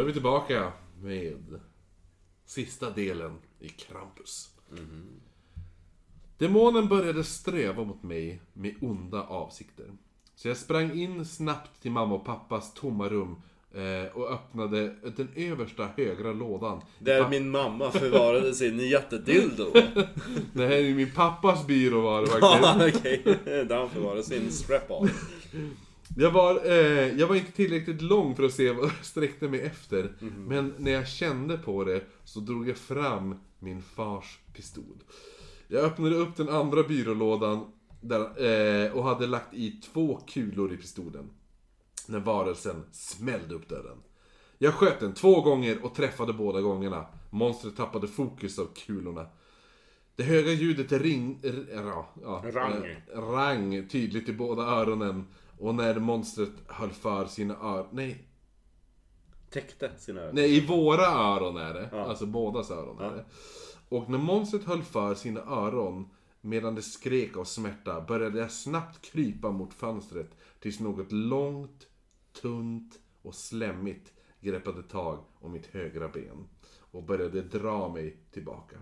Då är vi tillbaka med sista delen i Krampus. Demonen började sträva mot mig med onda avsikter. Så jag sprang in snabbt till mamma och pappas tomma rum eh, och öppnade den översta högra lådan. Där min mamma förvarade sin jättedildo. Det här är min pappas byrå var det faktiskt. Ja, okej. Där han förvarade sin strap-on. Jag var, eh, jag var inte tillräckligt lång för att se vad jag sträckte mig efter. Men när jag kände på det så drog jag fram min fars pistol. Jag öppnade upp den andra byrålådan där, eh, och hade lagt i två kulor i pistolen. När varelsen smällde upp dörren. Jag sköt den två gånger och träffade båda gångerna. Monstret tappade fokus av kulorna. Det höga ljudet ring... Ja, ja, Rang. eh, rang tydligt i båda öronen. Och när monstret höll för sina öron... Nej, Täckte sina ögon. nej, i våra öron är det. Ja. Alltså bådas öron är det. Och när monstret höll för sina öron medan det skrek av smärta började jag snabbt krypa mot fönstret tills något långt, tunt och slemmigt greppade tag om mitt högra ben och började dra mig tillbaka.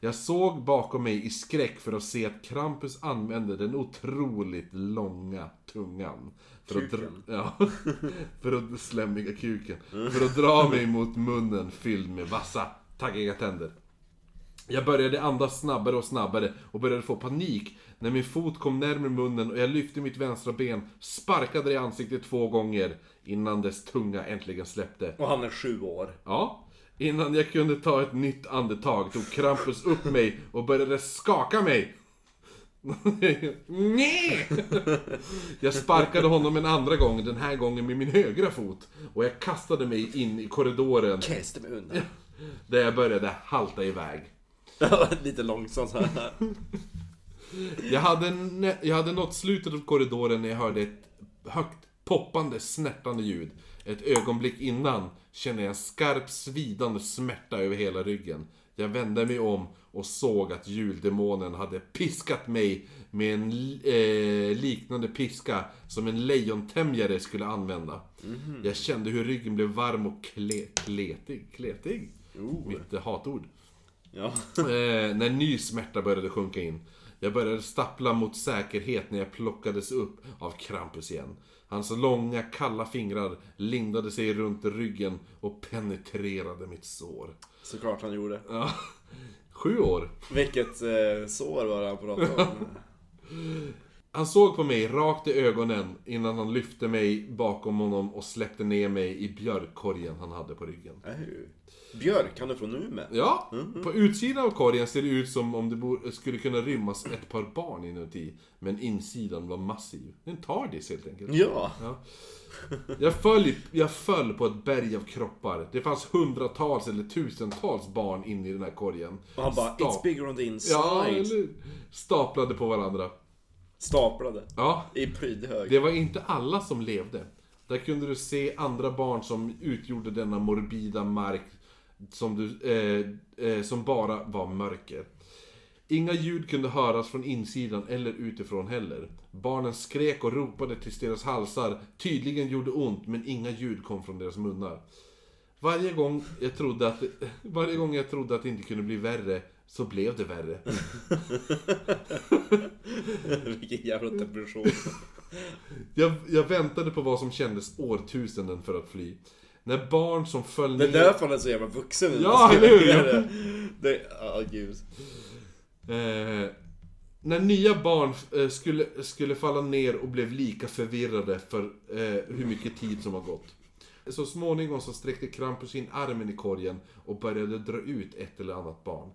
Jag såg bakom mig i skräck för att se att Krampus använde den otroligt långa tungan. För att, dra, Kuken. ja, för att slemmiga kuken. För att dra mig mot munnen fylld med vassa, taggiga tänder. Jag började andas snabbare och snabbare och började få panik när min fot kom närmare munnen och jag lyfte mitt vänstra ben, sparkade det i ansiktet två gånger innan dess tunga äntligen släppte. Och han är sju år. Ja. Innan jag kunde ta ett nytt andetag tog Krampus upp mig och började skaka mig. Nej! Jag sparkade honom en andra gång, den här gången med min högra fot. Och jag kastade mig in i korridoren Kasta mig undan. där jag började halta iväg. Lite långsamt så här. Jag hade, jag hade nått slutet av korridoren när jag hörde ett högt poppande, snärtande ljud. Ett ögonblick innan kände jag en skarp, svidande smärta över hela ryggen. Jag vände mig om och såg att juldemonen hade piskat mig med en eh, liknande piska som en lejontämjare skulle använda. Jag kände hur ryggen blev varm och kle, kletig. Kletig? Mitt eh, hatord. Ja. Eh, när ny smärta började sjunka in. Jag började stappla mot säkerhet när jag plockades upp av Krampus igen. Hans långa kalla fingrar lindade sig runt ryggen och penetrerade mitt sår. Såklart han gjorde. Ja. Sju år. Vilket eh, sår var det han pratade om? Han såg på mig rakt i ögonen innan han lyfte mig bakom honom och släppte ner mig i björkkorgen han hade på ryggen. Äh, Björk, han är från Umeå. Ja, på utsidan av korgen ser det ut som om det skulle kunna rymmas ett par barn inuti. Men insidan var massiv. En TARDIS helt enkelt. Ja. Ja. Jag, föll, jag föll på ett berg av kroppar. Det fanns hundratals eller tusentals barn inne i den här korgen. Och han bara, Sta- it's bigger on the inside. Ja, eller Staplade på varandra. Staplade. Ja, I prydhög. det var inte alla som levde. Där kunde du se andra barn som utgjorde denna morbida mark som, du, eh, eh, som bara var mörker. Inga ljud kunde höras från insidan eller utifrån heller. Barnen skrek och ropade tills deras halsar tydligen gjorde ont, men inga ljud kom från deras munnar. Varje gång jag trodde att varje gång jag trodde att det inte kunde bli värre, så blev det värre. Vilken jävla depression. Jag, jag väntade på vad som kändes årtusenden för att fly. När barn som föll Det är ner... därför han är så jävla vuxen. Ja, eller hur? Det, ja, gud. Eh, när nya barn eh, skulle, skulle falla ner och blev lika förvirrade för eh, hur mycket tid som har gått. Så småningom så sträckte Krampus in armen i korgen och började dra ut ett eller annat barn.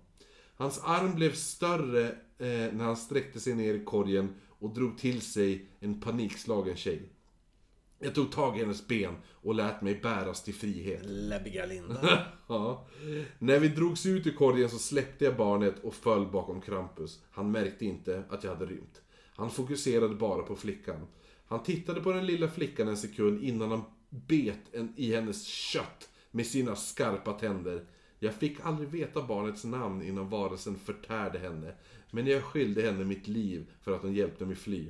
Hans arm blev större eh, när han sträckte sig ner i korgen och drog till sig en panikslagen tjej. Jag tog tag i hennes ben och lät mig bäras till frihet. Läbbiga Linda. Ja. När vi drogs ut ur korgen så släppte jag barnet och föll bakom Krampus. Han märkte inte att jag hade rymt. Han fokuserade bara på flickan. Han tittade på den lilla flickan en sekund innan han bet en, i hennes kött med sina skarpa tänder. Jag fick aldrig veta barnets namn innan varelsen förtärde henne. Men jag skyllde henne mitt liv för att hon hjälpte mig fly.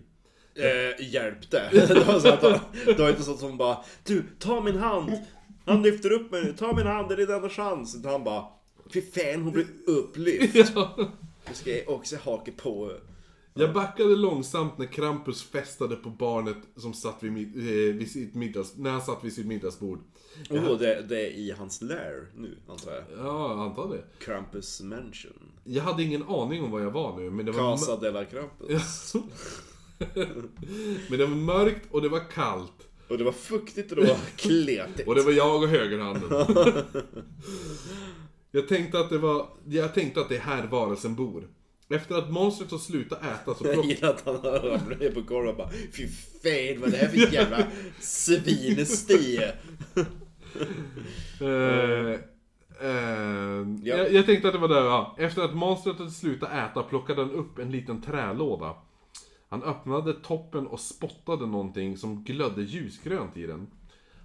eh, hjälpte. Det var, så att, det var inte så att hon bara Du, ta min hand! Han lyfter upp mig, ta min hand, det är din enda chans. Och han bara, fy fan hon blir upplyft. Ja. Nu ska jag också haka på. Jag backade långsamt när Krampus festade på barnet som satt vid, mid- eh, vid sitt middags... När han satt vid sitt middagsbord. Oh, det, det är i hans lair nu, antar jag. Ja, jag antar det. Krampus Mansion. Jag hade ingen aning om var jag var nu, men det var... Casa de la Krampus. men det var mörkt och det var kallt. Och det var fuktigt och det var kletigt. Och det var jag och högerhanden. jag tänkte att det var... Jag tänkte att det är här varelsen bor. Efter att monstret har slutat äta så Jag gillar att han ramlar ner på golvet och bara Fy fan vad är det här för jävla svinestie? Eh, eh, Ja. jag, jag tänkte att det var där, ja. Efter att monstret hade slutat äta plockade han upp en liten trälåda. Han öppnade toppen och spottade någonting som glödde ljusgrönt i den.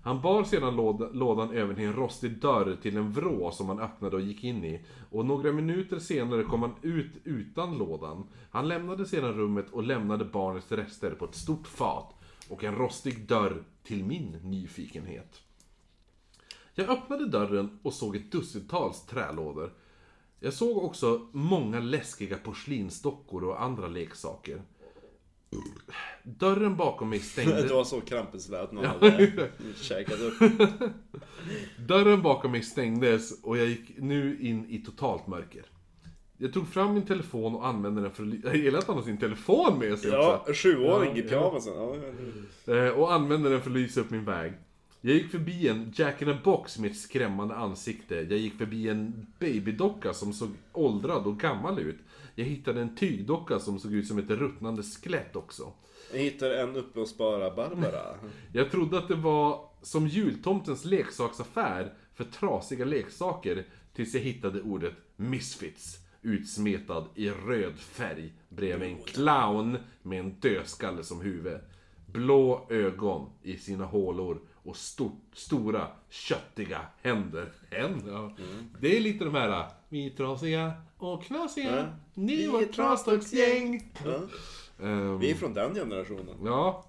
Han bar sedan låd, lådan över till en rostig dörr till en vrå som han öppnade och gick in i. Och några minuter senare kom han ut utan lådan. Han lämnade sedan rummet och lämnade barnets rester på ett stort fat och en rostig dörr till min nyfikenhet. Jag öppnade dörren och såg ett dussintals trälådor. Jag såg också många läskiga porslinsdockor och andra leksaker. Dörren bakom mig Det stängde... var så Krampus lät när han hade käkat upp. Dörren bakom mig stängdes och jag gick nu in i totalt mörker. Jag tog fram min telefon och använde den för att... Jag gillar att han har sin telefon med sig Ja, också. sjuåring i Ja, pyjamasen. Ja, ja. Eh, Och använde den för att lysa upp min väg. Jag gick förbi en Jack in a box med ett skrämmande ansikte. Jag gick förbi en babydocka som såg åldrad och gammal ut. Jag hittade en tygdocka som såg ut som ett ruttnande skelett också. Jag hittade en uppblåsbara Barbara. Jag trodde att det var som jultomtens leksaksaffär för trasiga leksaker tills jag hittade ordet Misfits utsmetad i röd färg bredvid en clown med en dödskalle som huvud. Blå ögon i sina hålor och stort, stora köttiga händer. Händer? Ja. Det är lite de här Vi är trasiga och knasiga, Ja. ni är vårt trasdocksgäng. Ja. Ehm, Vi är från den generationen. Ja.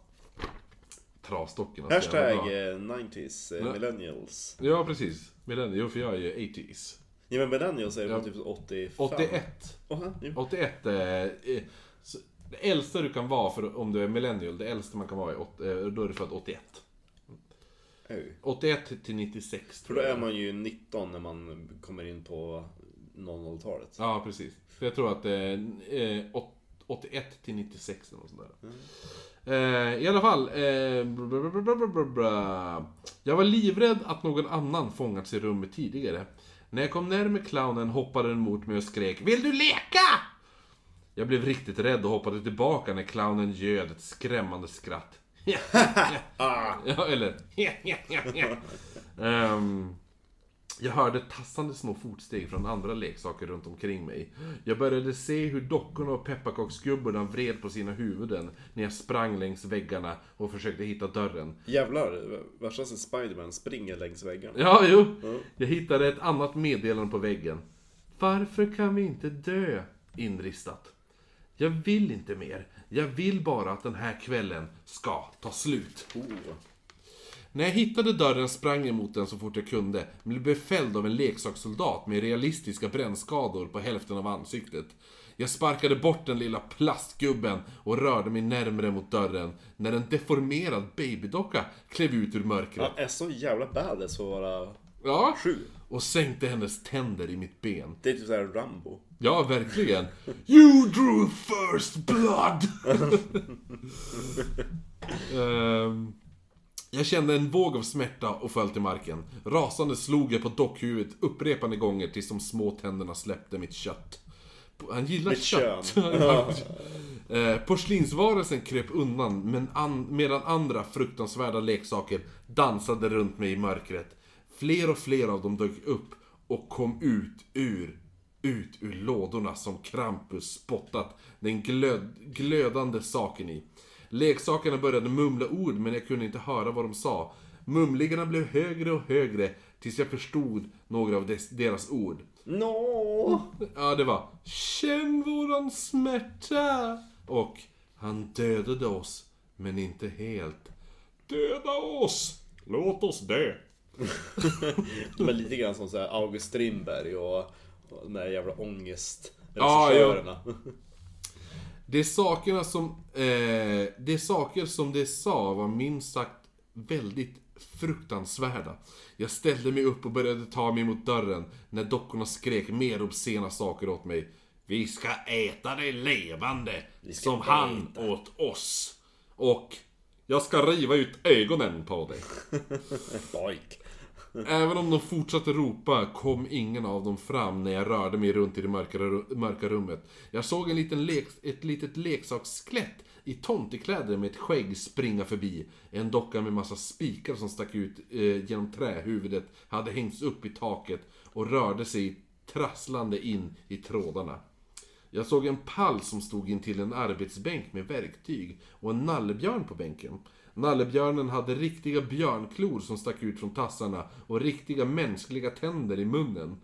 Trasdockorna. så Hashtag jävla bra. eh, 90s, eh, Ja. millennials. Ja, precis. Millennium, jo, för jag är ju 80s. Ja men millennials är Ja. väl typ 85? 81. Åh, jo. 81 är... eh, så- Det äldsta du kan vara för, om du är millennial, det äldsta man kan vara är, eh, då är du född 81. Oj. 81 till 96 För då är man ju 19 när man kommer in på 00-talet. Ja, precis. För jag tror att det eh, åt- 81 till 96 eller något sånt där. Eh, I alla fall. Eh, jag var livrädd att någon annan fångats i rummet tidigare. När jag kom närmare clownen hoppade den mot mig och skrek Vill du leka? Jag blev riktigt rädd och hoppade tillbaka när clownen ljöd ett skrämmande skratt. ja, eller... Ehm, jag hörde tassande små fotsteg från andra leksaker runt omkring mig. Jag började se hur dockorna och pepparkaksgubbarna vred på sina huvuden när jag sprang längs väggarna och försökte hitta dörren. Jävlar, värsta som Spiderman springer längs väggen. Ja, jo. Jag hittade ett annat meddelande på väggen. Varför kan vi inte dö? Inristat. Jag vill inte mer. Jag vill bara att den här kvällen ska ta slut. Oh. När jag hittade dörren sprang jag mot den så fort jag kunde, men blev befälld av en leksakssoldat med realistiska brännskador på hälften av ansiktet. Jag sparkade bort den lilla plastgubben och rörde mig närmre mot dörren, när en deformerad babydocka klev ut ur mörkret. Han är så jävla badass att vara Ja, sju. och sänkte hennes tänder i mitt ben. Det är typ såhär Rambo. Ja, verkligen. You drew first blood! Ehm, jag kände en våg av smärta och föll till marken. Rasande slog jag på dockhuvudet upprepade gånger tills de små tänderna släppte mitt kött. Han gillar Mitt kött. Eh, Porslinsvarelsen kröp undan men an, medan andra fruktansvärda leksaker dansade runt mig i mörkret. Fler och fler av dem dök upp och kom ut ur, ut ur lådorna som Krampus spottat den glöd, glödande saken i. Leksakerna började mumla ord men jag kunde inte höra vad de sa. Mumlingarna blev högre och högre tills jag förstod några av des, deras ord. No! Ja, det var Känn våran smärta! Och Han dödade oss, men inte helt. Döda oss! Låt oss dö! Är lite grann som så här August Strindberg och de där jävla ångest Ja, regissörerna. Det är sakerna som... Eh, det är saker som det sa var minst sagt väldigt fruktansvärda. Jag ställde mig upp och började ta mig mot dörren när dockorna skrek mer obscena saker åt mig. Vi ska äta dig levande, som han äta." åt oss. Och jag ska riva ut ögonen på dig. Pojk. Även om de fortsatte ropa kom ingen av dem fram när jag rörde mig runt i det mörka, rummet. Jag såg en liten lek, ett litet leksaksskelett i tomtekläder med ett skägg springa förbi. En docka med massa spikar som stack ut eh, genom trähuvudet hade hängts upp i taket och rörde sig trasslande in i trådarna. Jag såg en pall som stod intill en arbetsbänk med verktyg och en nallebjörn på bänken. Nallebjörnen hade riktiga björnklor som stack ut från tassarna och riktiga mänskliga tänder i munnen.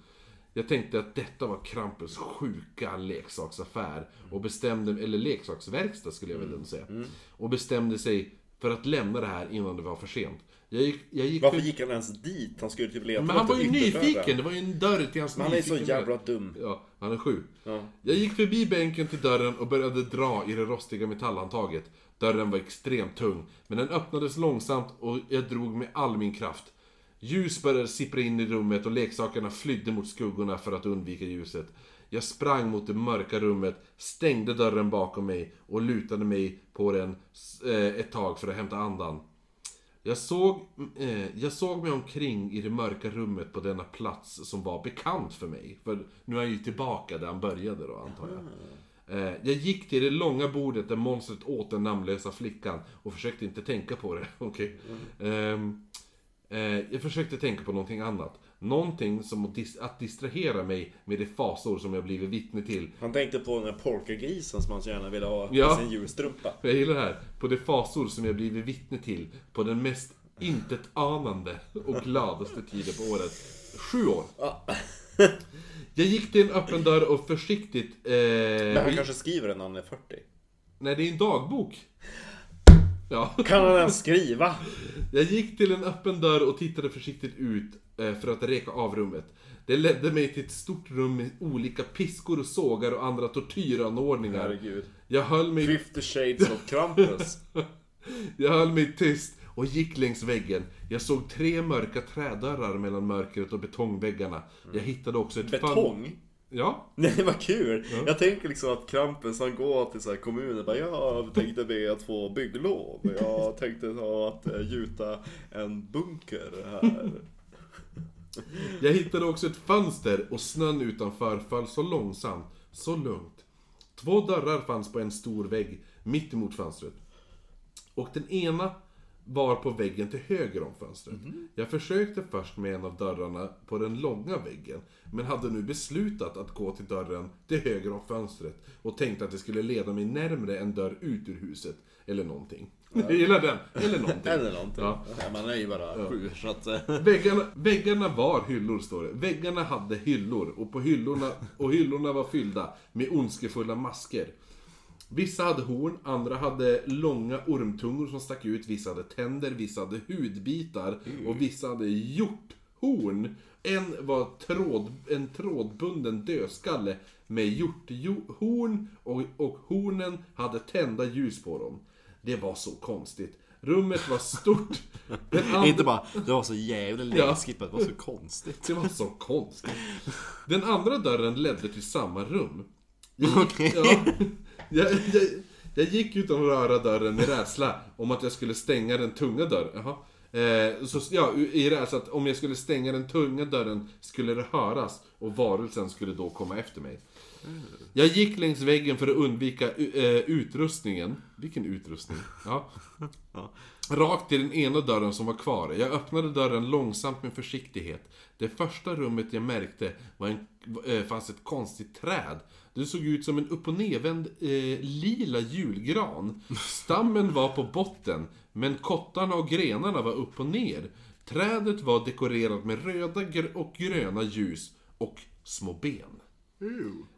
Jag tänkte att detta var Krampus sjuka leksaksaffär och bestämde, eller leksaksverkstad skulle jag väl säga. Och bestämde sig för att lämna det här innan det var för sent. Jag gick, jag gick Varför för- gick han ens dit? Han skulle typ leta Men han var ju nyfiken, det var ju en dörr till hans Men han är så jävla dum. Ja, han är sju. Ja. Jag gick förbi bänken till dörren och började dra i det rostiga metallhandtaget. Dörren var extremt tung, men den öppnades långsamt och jag drog med all min kraft. Ljus började sippra in i rummet och leksakerna flydde mot skuggorna för att undvika ljuset. Jag sprang mot det mörka rummet, stängde dörren bakom mig och lutade mig på den eh, ett tag för att hämta andan. Jag såg, eh, jag såg mig omkring i det mörka rummet på denna plats som var bekant för mig. För nu är han ju tillbaka där han började då, antar jag. Eh, jag gick till det långa bordet där monstret åt den namnlösa flickan och försökte inte tänka på det. Okej. Ehm, eh, jag försökte tänka på någonting annat. Någonting som att, dis- att distrahera mig med de fasor som jag blivit vittne till. Han tänkte på den där polkagrisen som han så gärna ville ha Ja. i sin julstrumpa. Jag gillar det här. På de fasor som jag blivit vittne till på den mest intetanande och gladaste tiden på året. Sju år. Ja. Jag gick till en öppen dörr och försiktigt... Eh, Men han kanske skriver den när han är 40. Nej, det är en dagbok. Ja. Kan han ens skriva? Jag gick till en öppen dörr och tittade försiktigt ut eh, för att reka av rummet. Det ledde mig till ett stort rum med olika piskor och sågar och andra tortyranordningar. Herregud. Jag höll mig... 50 shades of Krampus. Jag höll mig tyst och gick längs väggen. Jag såg tre mörka trädörrar mellan mörkret och betongväggarna. Jag hittade också ett... Betong? Ja. Nej vad kul! Jag tänker liksom att Krampus han går till så här kommunen och bara Jag tänkte be att få bygglov. Jag tänkte ta att eh, gjuta en bunker här. Jag hittade också ett fönster och snön utanför föll så långsamt, så lugnt. Två dörrar fanns på en stor vägg mitt emot fönstret. Och den ena var på väggen till höger om fönstret. Jag försökte först med en av dörrarna på den långa väggen, men hade nu beslutat att gå till dörren till höger om fönstret och tänkte att det skulle leda mig närmre en dörr ut ur huset. Eller någonting. Jag gillar den. Eller någonting. Eller någonting. Ja. Ja. Man är ju bara sju så att... eh, Väggarna, väggarna var hyllor, står det. Väggarna hade hyllor och, på hyllorna, och hyllorna var fyllda med ondskefulla masker. Vissa hade horn, andra hade långa ormtungor som stack ut, vissa hade tänder, vissa hade hudbitar och vissa hade hjorthorn. En var tråd, en trådbunden dödskalle med hjorthorn och, och hornen hade tända ljus på dem. Det var så konstigt. Rummet var stort. Andra- Inte bara, det var så jävla Ja. läskigt, men det var så konstigt. det var så konstigt. Den andra dörren ledde till samma rum. Okej. ja, jag, jag, jag gick utan att röra dörren med rädsla om att jag skulle stänga den tunga dörren. Jaha. Eh, så, ja, i rädsla att om jag skulle stänga den tunga dörren skulle det höras och varelsen skulle då komma efter mig. Jag gick längs väggen för att undvika eh, utrustningen. Vilken utrustning? Ja. Rakt till den ena dörren som var kvar. Jag öppnade dörren långsamt med försiktighet. Det första rummet jag märkte var en, eh, fanns ett konstigt träd. Det såg ut som en upp och nedvänd eh, lila julgran. Stammen var på botten, men kottarna och grenarna var upp och ner. Trädet var dekorerat med röda och gröna ljus och små ben.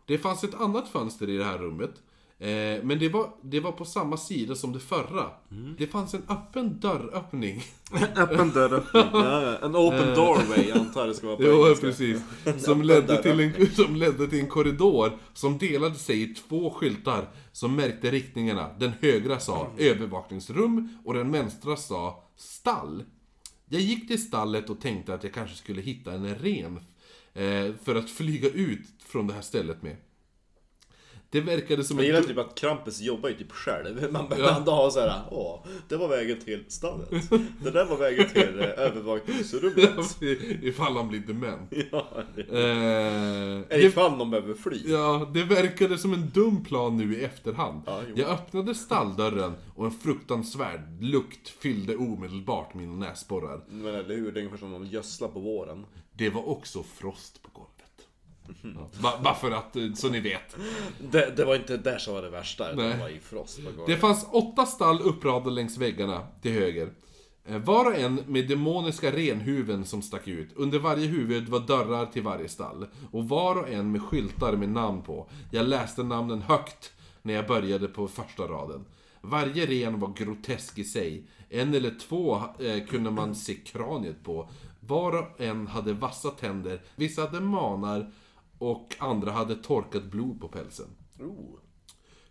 Det fanns ett annat fönster i det här rummet. Eh, men det var, det var på samma sida som det förra. Mm. Det fanns en öppen dörröppning. Öppen dörr. Ja, ja. En open doorway antar jag det ska vara på Jo, precis. Som ledde, till en, som ledde till en korridor som delade sig i två skyltar som märkte riktningarna. Den högra sa övervakningsrum och den vänstra sa stall. Jag gick till stallet och tänkte att jag kanske skulle hitta en ren eh, för att flyga ut från det här stället med. Det verkade som Jag gillar typ att Krampus jobbar ju typ själv. Man behöver Ja. ändå ha såhär, åh, det var vägen till stallet. Det där var vägen till eh, övervakningsrummet. Ifall han blir dement. Ja, Eh, Eller det, ifall de behöver fly. ja, det verkade som en dum plan nu i efterhand. Ja, jag öppnade stalldörren och en fruktansvärd lukt fyllde omedelbart mina näsborrar. Men eller hur, det är ungefär som om de gödslar på våren. Det var också frost på golvet. Mhm. Ja, ba- bara för att, eh, så ni vet. Det, det var inte det som var det värsta, utan det var i frost. Det fanns åtta stall uppradade längs väggarna till höger. Eh, Var och en med demoniska renhuven som stack ut. Under varje huvud var dörrar till varje stall. Och var och en med skyltar med namn på. Jag läste namnen högt när jag började på första raden. Varje ren var grotesk i sig. En eller två eh, kunde man se kraniet på. Var och en hade vassa tänder. Vissa hade manar och andra hade torkat blod på pälsen. Oh.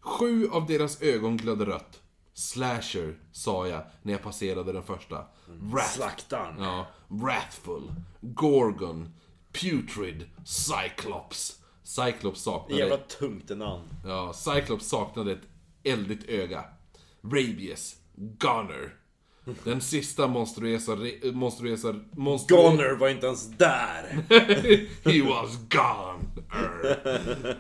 Sju av deras ögon glödde rött. Slasher, sa jag när jag passerade den första. Wrath, Slaktaren. ja, Wrathful, Gorgon, Putrid, Cyclops. Cyclops saknade... Jävla tungt namn. Ja, Cyclops saknade ett eldigt öga. Rabies, Gunner. Den sista monstruösa... monstru- Goner var inte ens där. He was gone.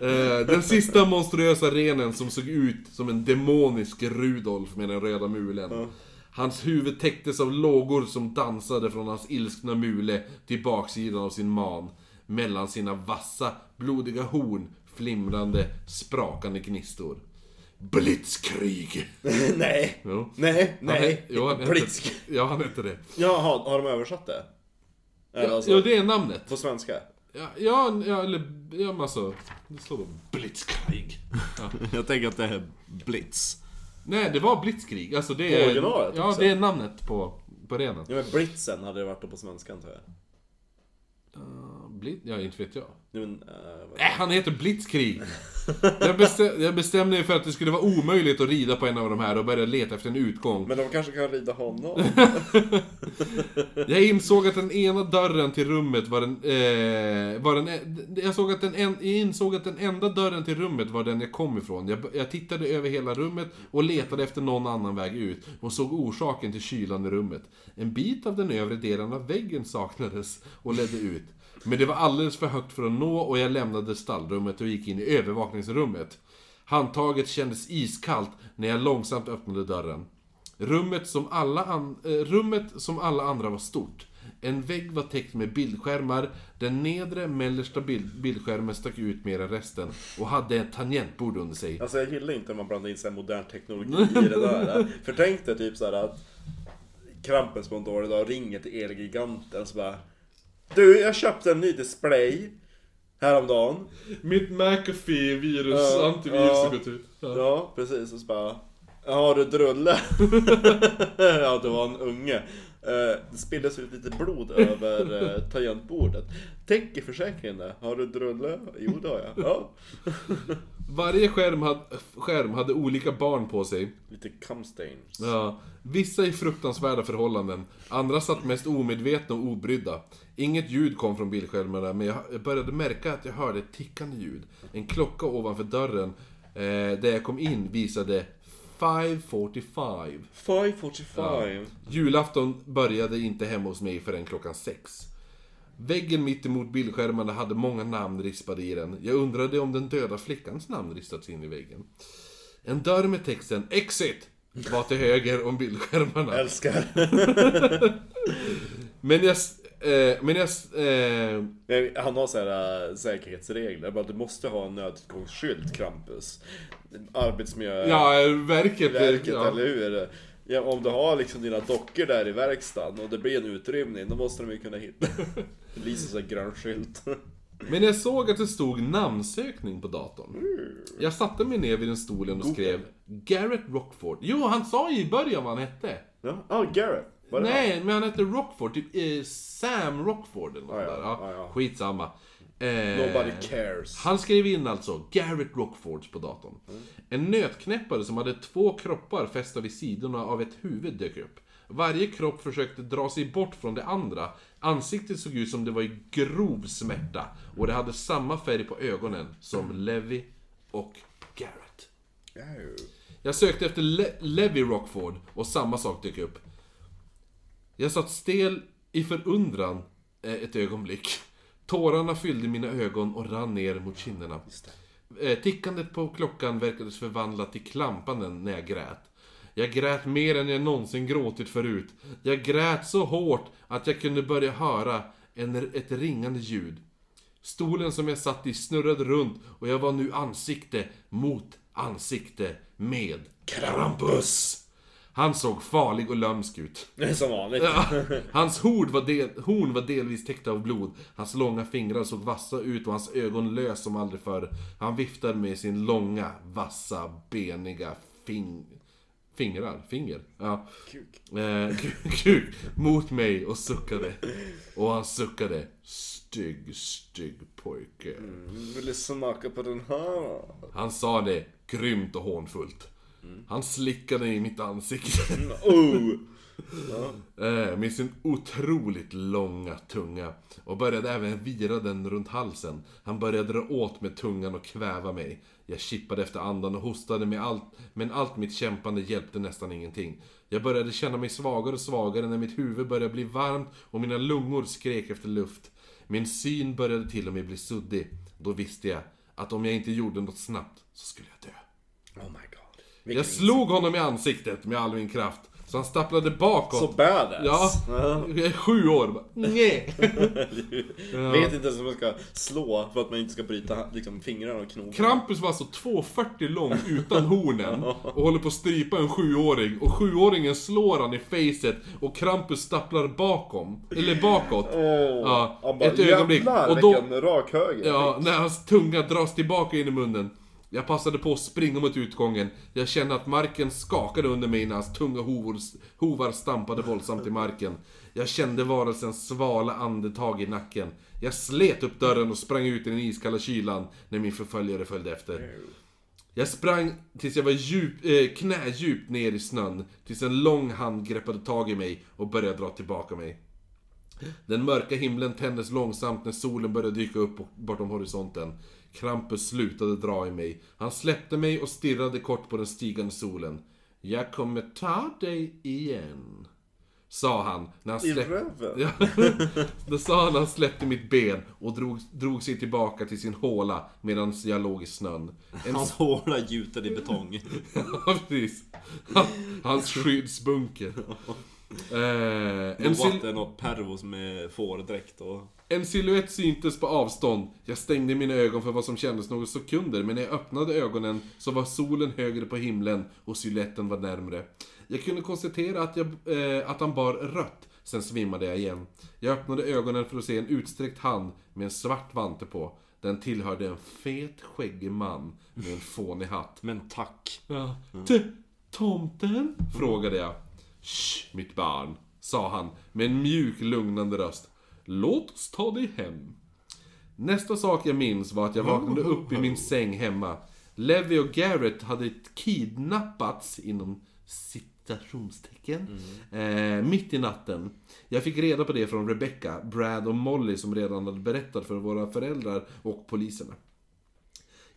Eh, Den sista monstruösa renen som såg ut som en demonisk Rudolf med den röda mulen. Hans huvud täcktes av lågor som dansade från hans ilskna mule till baksidan av sin man. Mellan sina vassa, blodiga horn flimrande, sprakande gnistor. Blitzkrig! nej. Jo. Nej, nej. jo, han hette- Blitzk. Ja, han hette det. Jaha, har de översatt det? Eller alltså, Ja, det är namnet. På svenska? Ja, ja, ja eller... Ja, men alltså... Det står bara Blitzkrig. Ja. Jag tänker att det är Blitz. Nej, det var Blitzkrig. Alltså det På är... originalet Ja, också? det är namnet på, på renen. Ja men Blitzen hade det varit då på svenska antar jag. Blitz... Ja, inte vet jag. Men, äh, Äh, han heter Blitzkrig! Jag, bestäm, jag bestämde mig för att det skulle vara omöjligt att rida på en av de här och börja leta efter en utgång. Men de kanske kan rida honom? Jag insåg att den ena dörren till rummet var den... Eh, var den jag, såg att den en, jag insåg att den enda dörren till rummet var den jag kom ifrån. Jag, jag tittade över hela rummet och letade efter någon annan väg ut. Och såg orsaken till kylan i rummet. En bit av den övre delen av väggen saknades och ledde ut. Men det var alldeles för högt för att nå och jag lämnade stallrummet och gick in i övervakningsrummet. Handtaget kändes iskallt när jag långsamt öppnade dörren. Rummet som alla, eh, rummet som alla andra var stort. En vägg var täckt med bildskärmar. Den nedre mellersta bild- bildskärmen stack ut mer än resten och hade ett tangentbord under sig. Alltså jag gillar inte när man blandar in så modern teknologi i det där. För tänk dig typ såhär att Krampus på en dålig dag ringer till Elgiganten så bara Du, jag köpte en ny display häromdagen. Mitt McAfee-virus, Ja, antivirus har gått ut. Ja. Ja, precis. Och så bara Har du drulle? ja, det var en unge. Eh, Det spilldes ut lite blod över eh, tangentbordet. Täcker försäkringen det? Har du drulle? Jo, det har jag. Ja. Varje skärm hade, skärm hade olika barn på sig. Lite cum stains. Ja, vissa i fruktansvärda förhållanden. Andra satt mest omedvetna och obrydda. Inget ljud kom från bildskärmarna, men jag började märka att jag hörde ett tickande ljud. En klocka ovanför dörren, eh, där jag kom in, visade 5.45. 545. Julafton började inte hemma hos mig förrän klockan sex. Väggen mitt emot bildskärmarna hade många namn rispade i den. Jag undrade om den döda flickans namn ristats in i väggen. En dörr med texten 'Exit' var till höger om bildskärmarna. Älskar. Men jag... Eh, men jag... Eh, Nej, Han har så här äh, säkerhetsregler. Bara, du måste ha en nödutgångsskylt, Krampus. Arbetsmiljö... ja, verket... verket, ja. eller hur? Ja, om du har liksom dina dockor där i verkstaden och det blir en utrymning, då måste de ju kunna hitta... Lyser så här grön skylt. Men jag såg att det stod namnsökning på datorn. Jag satte mig ner vid den stolen och skrev Garrett Rockford. Jo, han sa ju i början vad han hette. Ja, ah, Garrett. Var det han? Nej, men han hette Rockford. Typ eh, Sam Rockford eller något Ja, ja, där. Ja, ja, ja. Skitsamma. Eh, Nobody cares. Han skrev in alltså Garrett Rockfords på datorn. En nötknäppare som hade två kroppar fästa vid sidorna av ett huvud dök upp. Varje kropp försökte dra sig bort från det andra. Ansiktet såg ut som det var i grov smärta. Och det hade samma färg på ögonen som Levi och Garrett. Jag sökte efter Le- Levi Rockford och samma sak dök upp. Jag satt stel i förundran eh, ett ögonblick. Tårarna fyllde mina ögon och rann ner mot kinderna. Eh, Tickandet på klockan verkades förvandlat till klampanden när jag grät. Jag grät mer än jag någonsin gråtit förut. Jag grät så hårt att jag kunde börja höra en, ett ringande ljud. Stolen som jag satt i snurrade runt och jag var nu ansikte mot ansikte med Krampus. Han såg farlig och lömsk ut. Som vanligt. Ja, hans horn var, del, horn var delvis täckta av blod. Hans långa fingrar såg vassa ut och hans ögon lös som aldrig förr. Han viftade med sin långa, vassa, beniga fing, fingrar. Finger? Ja. Kuk. Eh, kuk mot mig och suckade. Och han suckade. Stygg, stygg pojke. Vill du smaka på den här? Han sa det grymt och hånfullt. Han slickade i mitt ansikte. Oh! Eh, med sin otroligt långa tunga. Och började även vira den runt halsen. Han började dra åt med tungan och kväva mig. Jag kippade efter andan och hostade med allt, men allt mitt kämpande hjälpte nästan ingenting. Jag började känna mig svagare och svagare när mitt huvud började bli varmt och mina lungor skrek efter luft. Min syn började till och med bli suddig. Då visste jag att om jag inte gjorde något snabbt så skulle jag dö. Oh my god. Jag Vilken slog honom i ansiktet med all min kraft. Så han stapplade bakåt. Så badass. Ja, jag är sju år. Nej. Vet inte ens hur man ska slå för att man inte ska bryta liksom, fingrarna och knogarna. Krampus var alltså 2,40 lång utan hornen och håller på att strypa en sjuåring. Och sjuåringen slår han i facet och Krampus stapplar bakom. Eller bakåt. Åh, Ja, bara, ett ögonblick. Jävlar, Och då- vilken rak höger. Ja, när hans tunga dras tillbaka in i munnen. Jag passade på att springa mot utgången. Jag kände att marken skakade under mig när hans tunga hovor, hovar stampade våldsamt i marken. Jag kände varelsens svala andetag i nacken. Jag slet upp dörren och sprang ut i den iskalla kylan när min förföljare följde efter. Jag sprang tills jag var djup, eh, knädjupt ner i snön. Tills en lång hand greppade tag i mig och började dra tillbaka mig. Den mörka himlen tändes långsamt när solen började dyka upp bortom horisonten. Krampus slutade dra i mig. Han släppte mig och stirrade kort på den stigande solen. Jag kommer ta dig igen. Sa han när han släppte... det sa han när han släppte mitt ben och drog, drog sig tillbaka till sin håla medan jag låg i snön. En Hans håla gjuten i betong. Ja, precis. Han- Hans skyddsbunker. Eh, en, vatten och pervos med fårdräkt och... en silhuett syntes på avstånd. Jag stängde mina ögon för vad som kändes några sekunder, men när jag öppnade ögonen så var solen högre på himlen och siluetten var närmre. Jag kunde konstatera att, jag, eh, att han bar rött, sen svimmade jag igen. Jag öppnade ögonen för att se en utsträckt hand med en svart vante på. Den tillhörde en fet, skäggig man med en fånig hatt. Men tack. Ja. T- tomten? Frågade jag. Shh, mitt barn, sa han med en mjuk, lugnande röst. Låt oss ta dig hem. Nästa sak jag minns var att jag vaknade upp i min säng hemma. Levi och Garrett hade kidnappats inom citationstecken eh, mitt i natten. Jag fick reda på det från Rebecca, Brad och Molly som redan hade berättat för våra föräldrar och poliserna.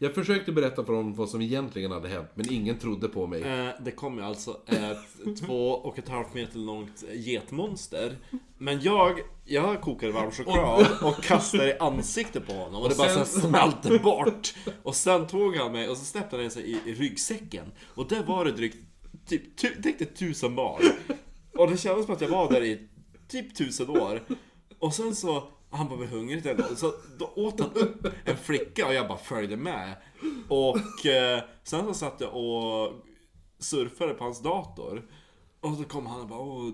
Jag försökte berätta för dem vad som egentligen hade hänt, men ingen trodde på mig. Eh, det kom ju alltså ett två och ett halvt meter långt getmonster. Men jag, jag kokade varm choklad och kastade i ansiktet på honom och det Och bara så här sen- smälte bort. Och sen tog han mig och så släppte han sig i, i ryggsäcken. Och där var det drygt, typ, tu, tänk dig tusen barn. Och det kändes som att jag var där i typ tusen år. Och sen så, han var väl hungrig ändå, så då åt han upp en flicka och jag bara följde med. Och eh, sen så satt jag och surfade på hans dator. Och så kom han och bara Åh,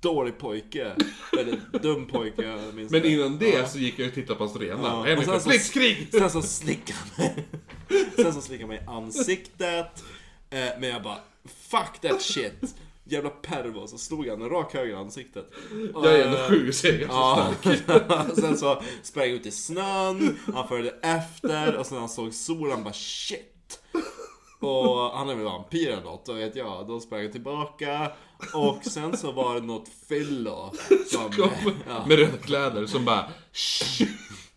dålig pojke. Väldigt dum pojke, minns Men innan det så gick jag och tittade på hans renar. Ja, och sen så-! Sen så slickade han mig. Sen så slickade han mig i ansiktet. Eh, men jag bara, fuck that shit. Jävla pervo. Så slog han en rak höger i ansiktet. Jag är ändå eh, sju så jag är ganska Ja, stark. sen så sprang jag ut i snön, han följde efter och sen han såg solen, han bara shit. Och han är väl vampyr eller något, och vet jag. Då sprang jag tillbaka och sen så var det något fyllo som... Kom Ja, med röda kläder som bara "Shh,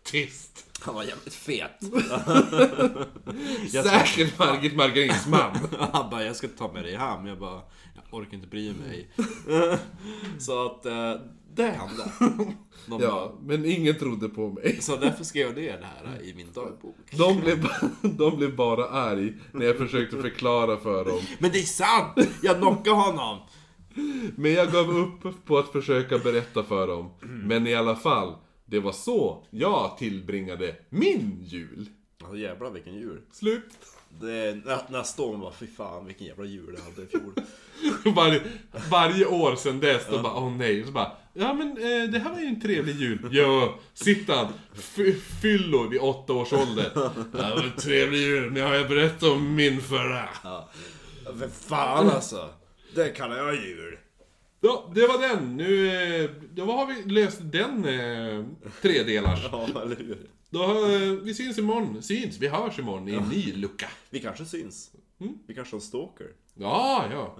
Tyst! han var jävligt fet. Säkert Margit Margarins man. Han bara, jag ska ta med dig hem. Jag bara, orkar inte bry mig. Så att, eh, det hände. De Ja, bara, men ingen trodde på mig. så därför skrev jag ner det här i min dagbok. De blev, de blev bara arg när jag försökte förklara för dem. Men det är sant! Jag knockade honom! Men jag gav upp på att försöka berätta för dem. Men i alla fall, det var så jag tillbringade min jul. Alltså jävlar vilken jul. Slut. Det, nä, nästa år man bara, fy fan vilken jävla jul jag hade i fjol. Var, varje år sedan dess, då bara åh nej. Så bara, ja men eh, det här var ju en trevlig jul. Jo, Sittan, f- fyllo vid åtta års ålder. Det här var en trevlig jul, nu har jag berättat om min förra. Ja. För fan alltså. Det kallar jag jul. Ja, det var den. Nu, eh, då har vi löst den eh, tredelars. Ja, eller hur? Då, eh, vi syns imorgon. Syns, vi hörs imorgon i en ny lucka. Vi kanske syns. Vi kanske har stalker. Ja, ja.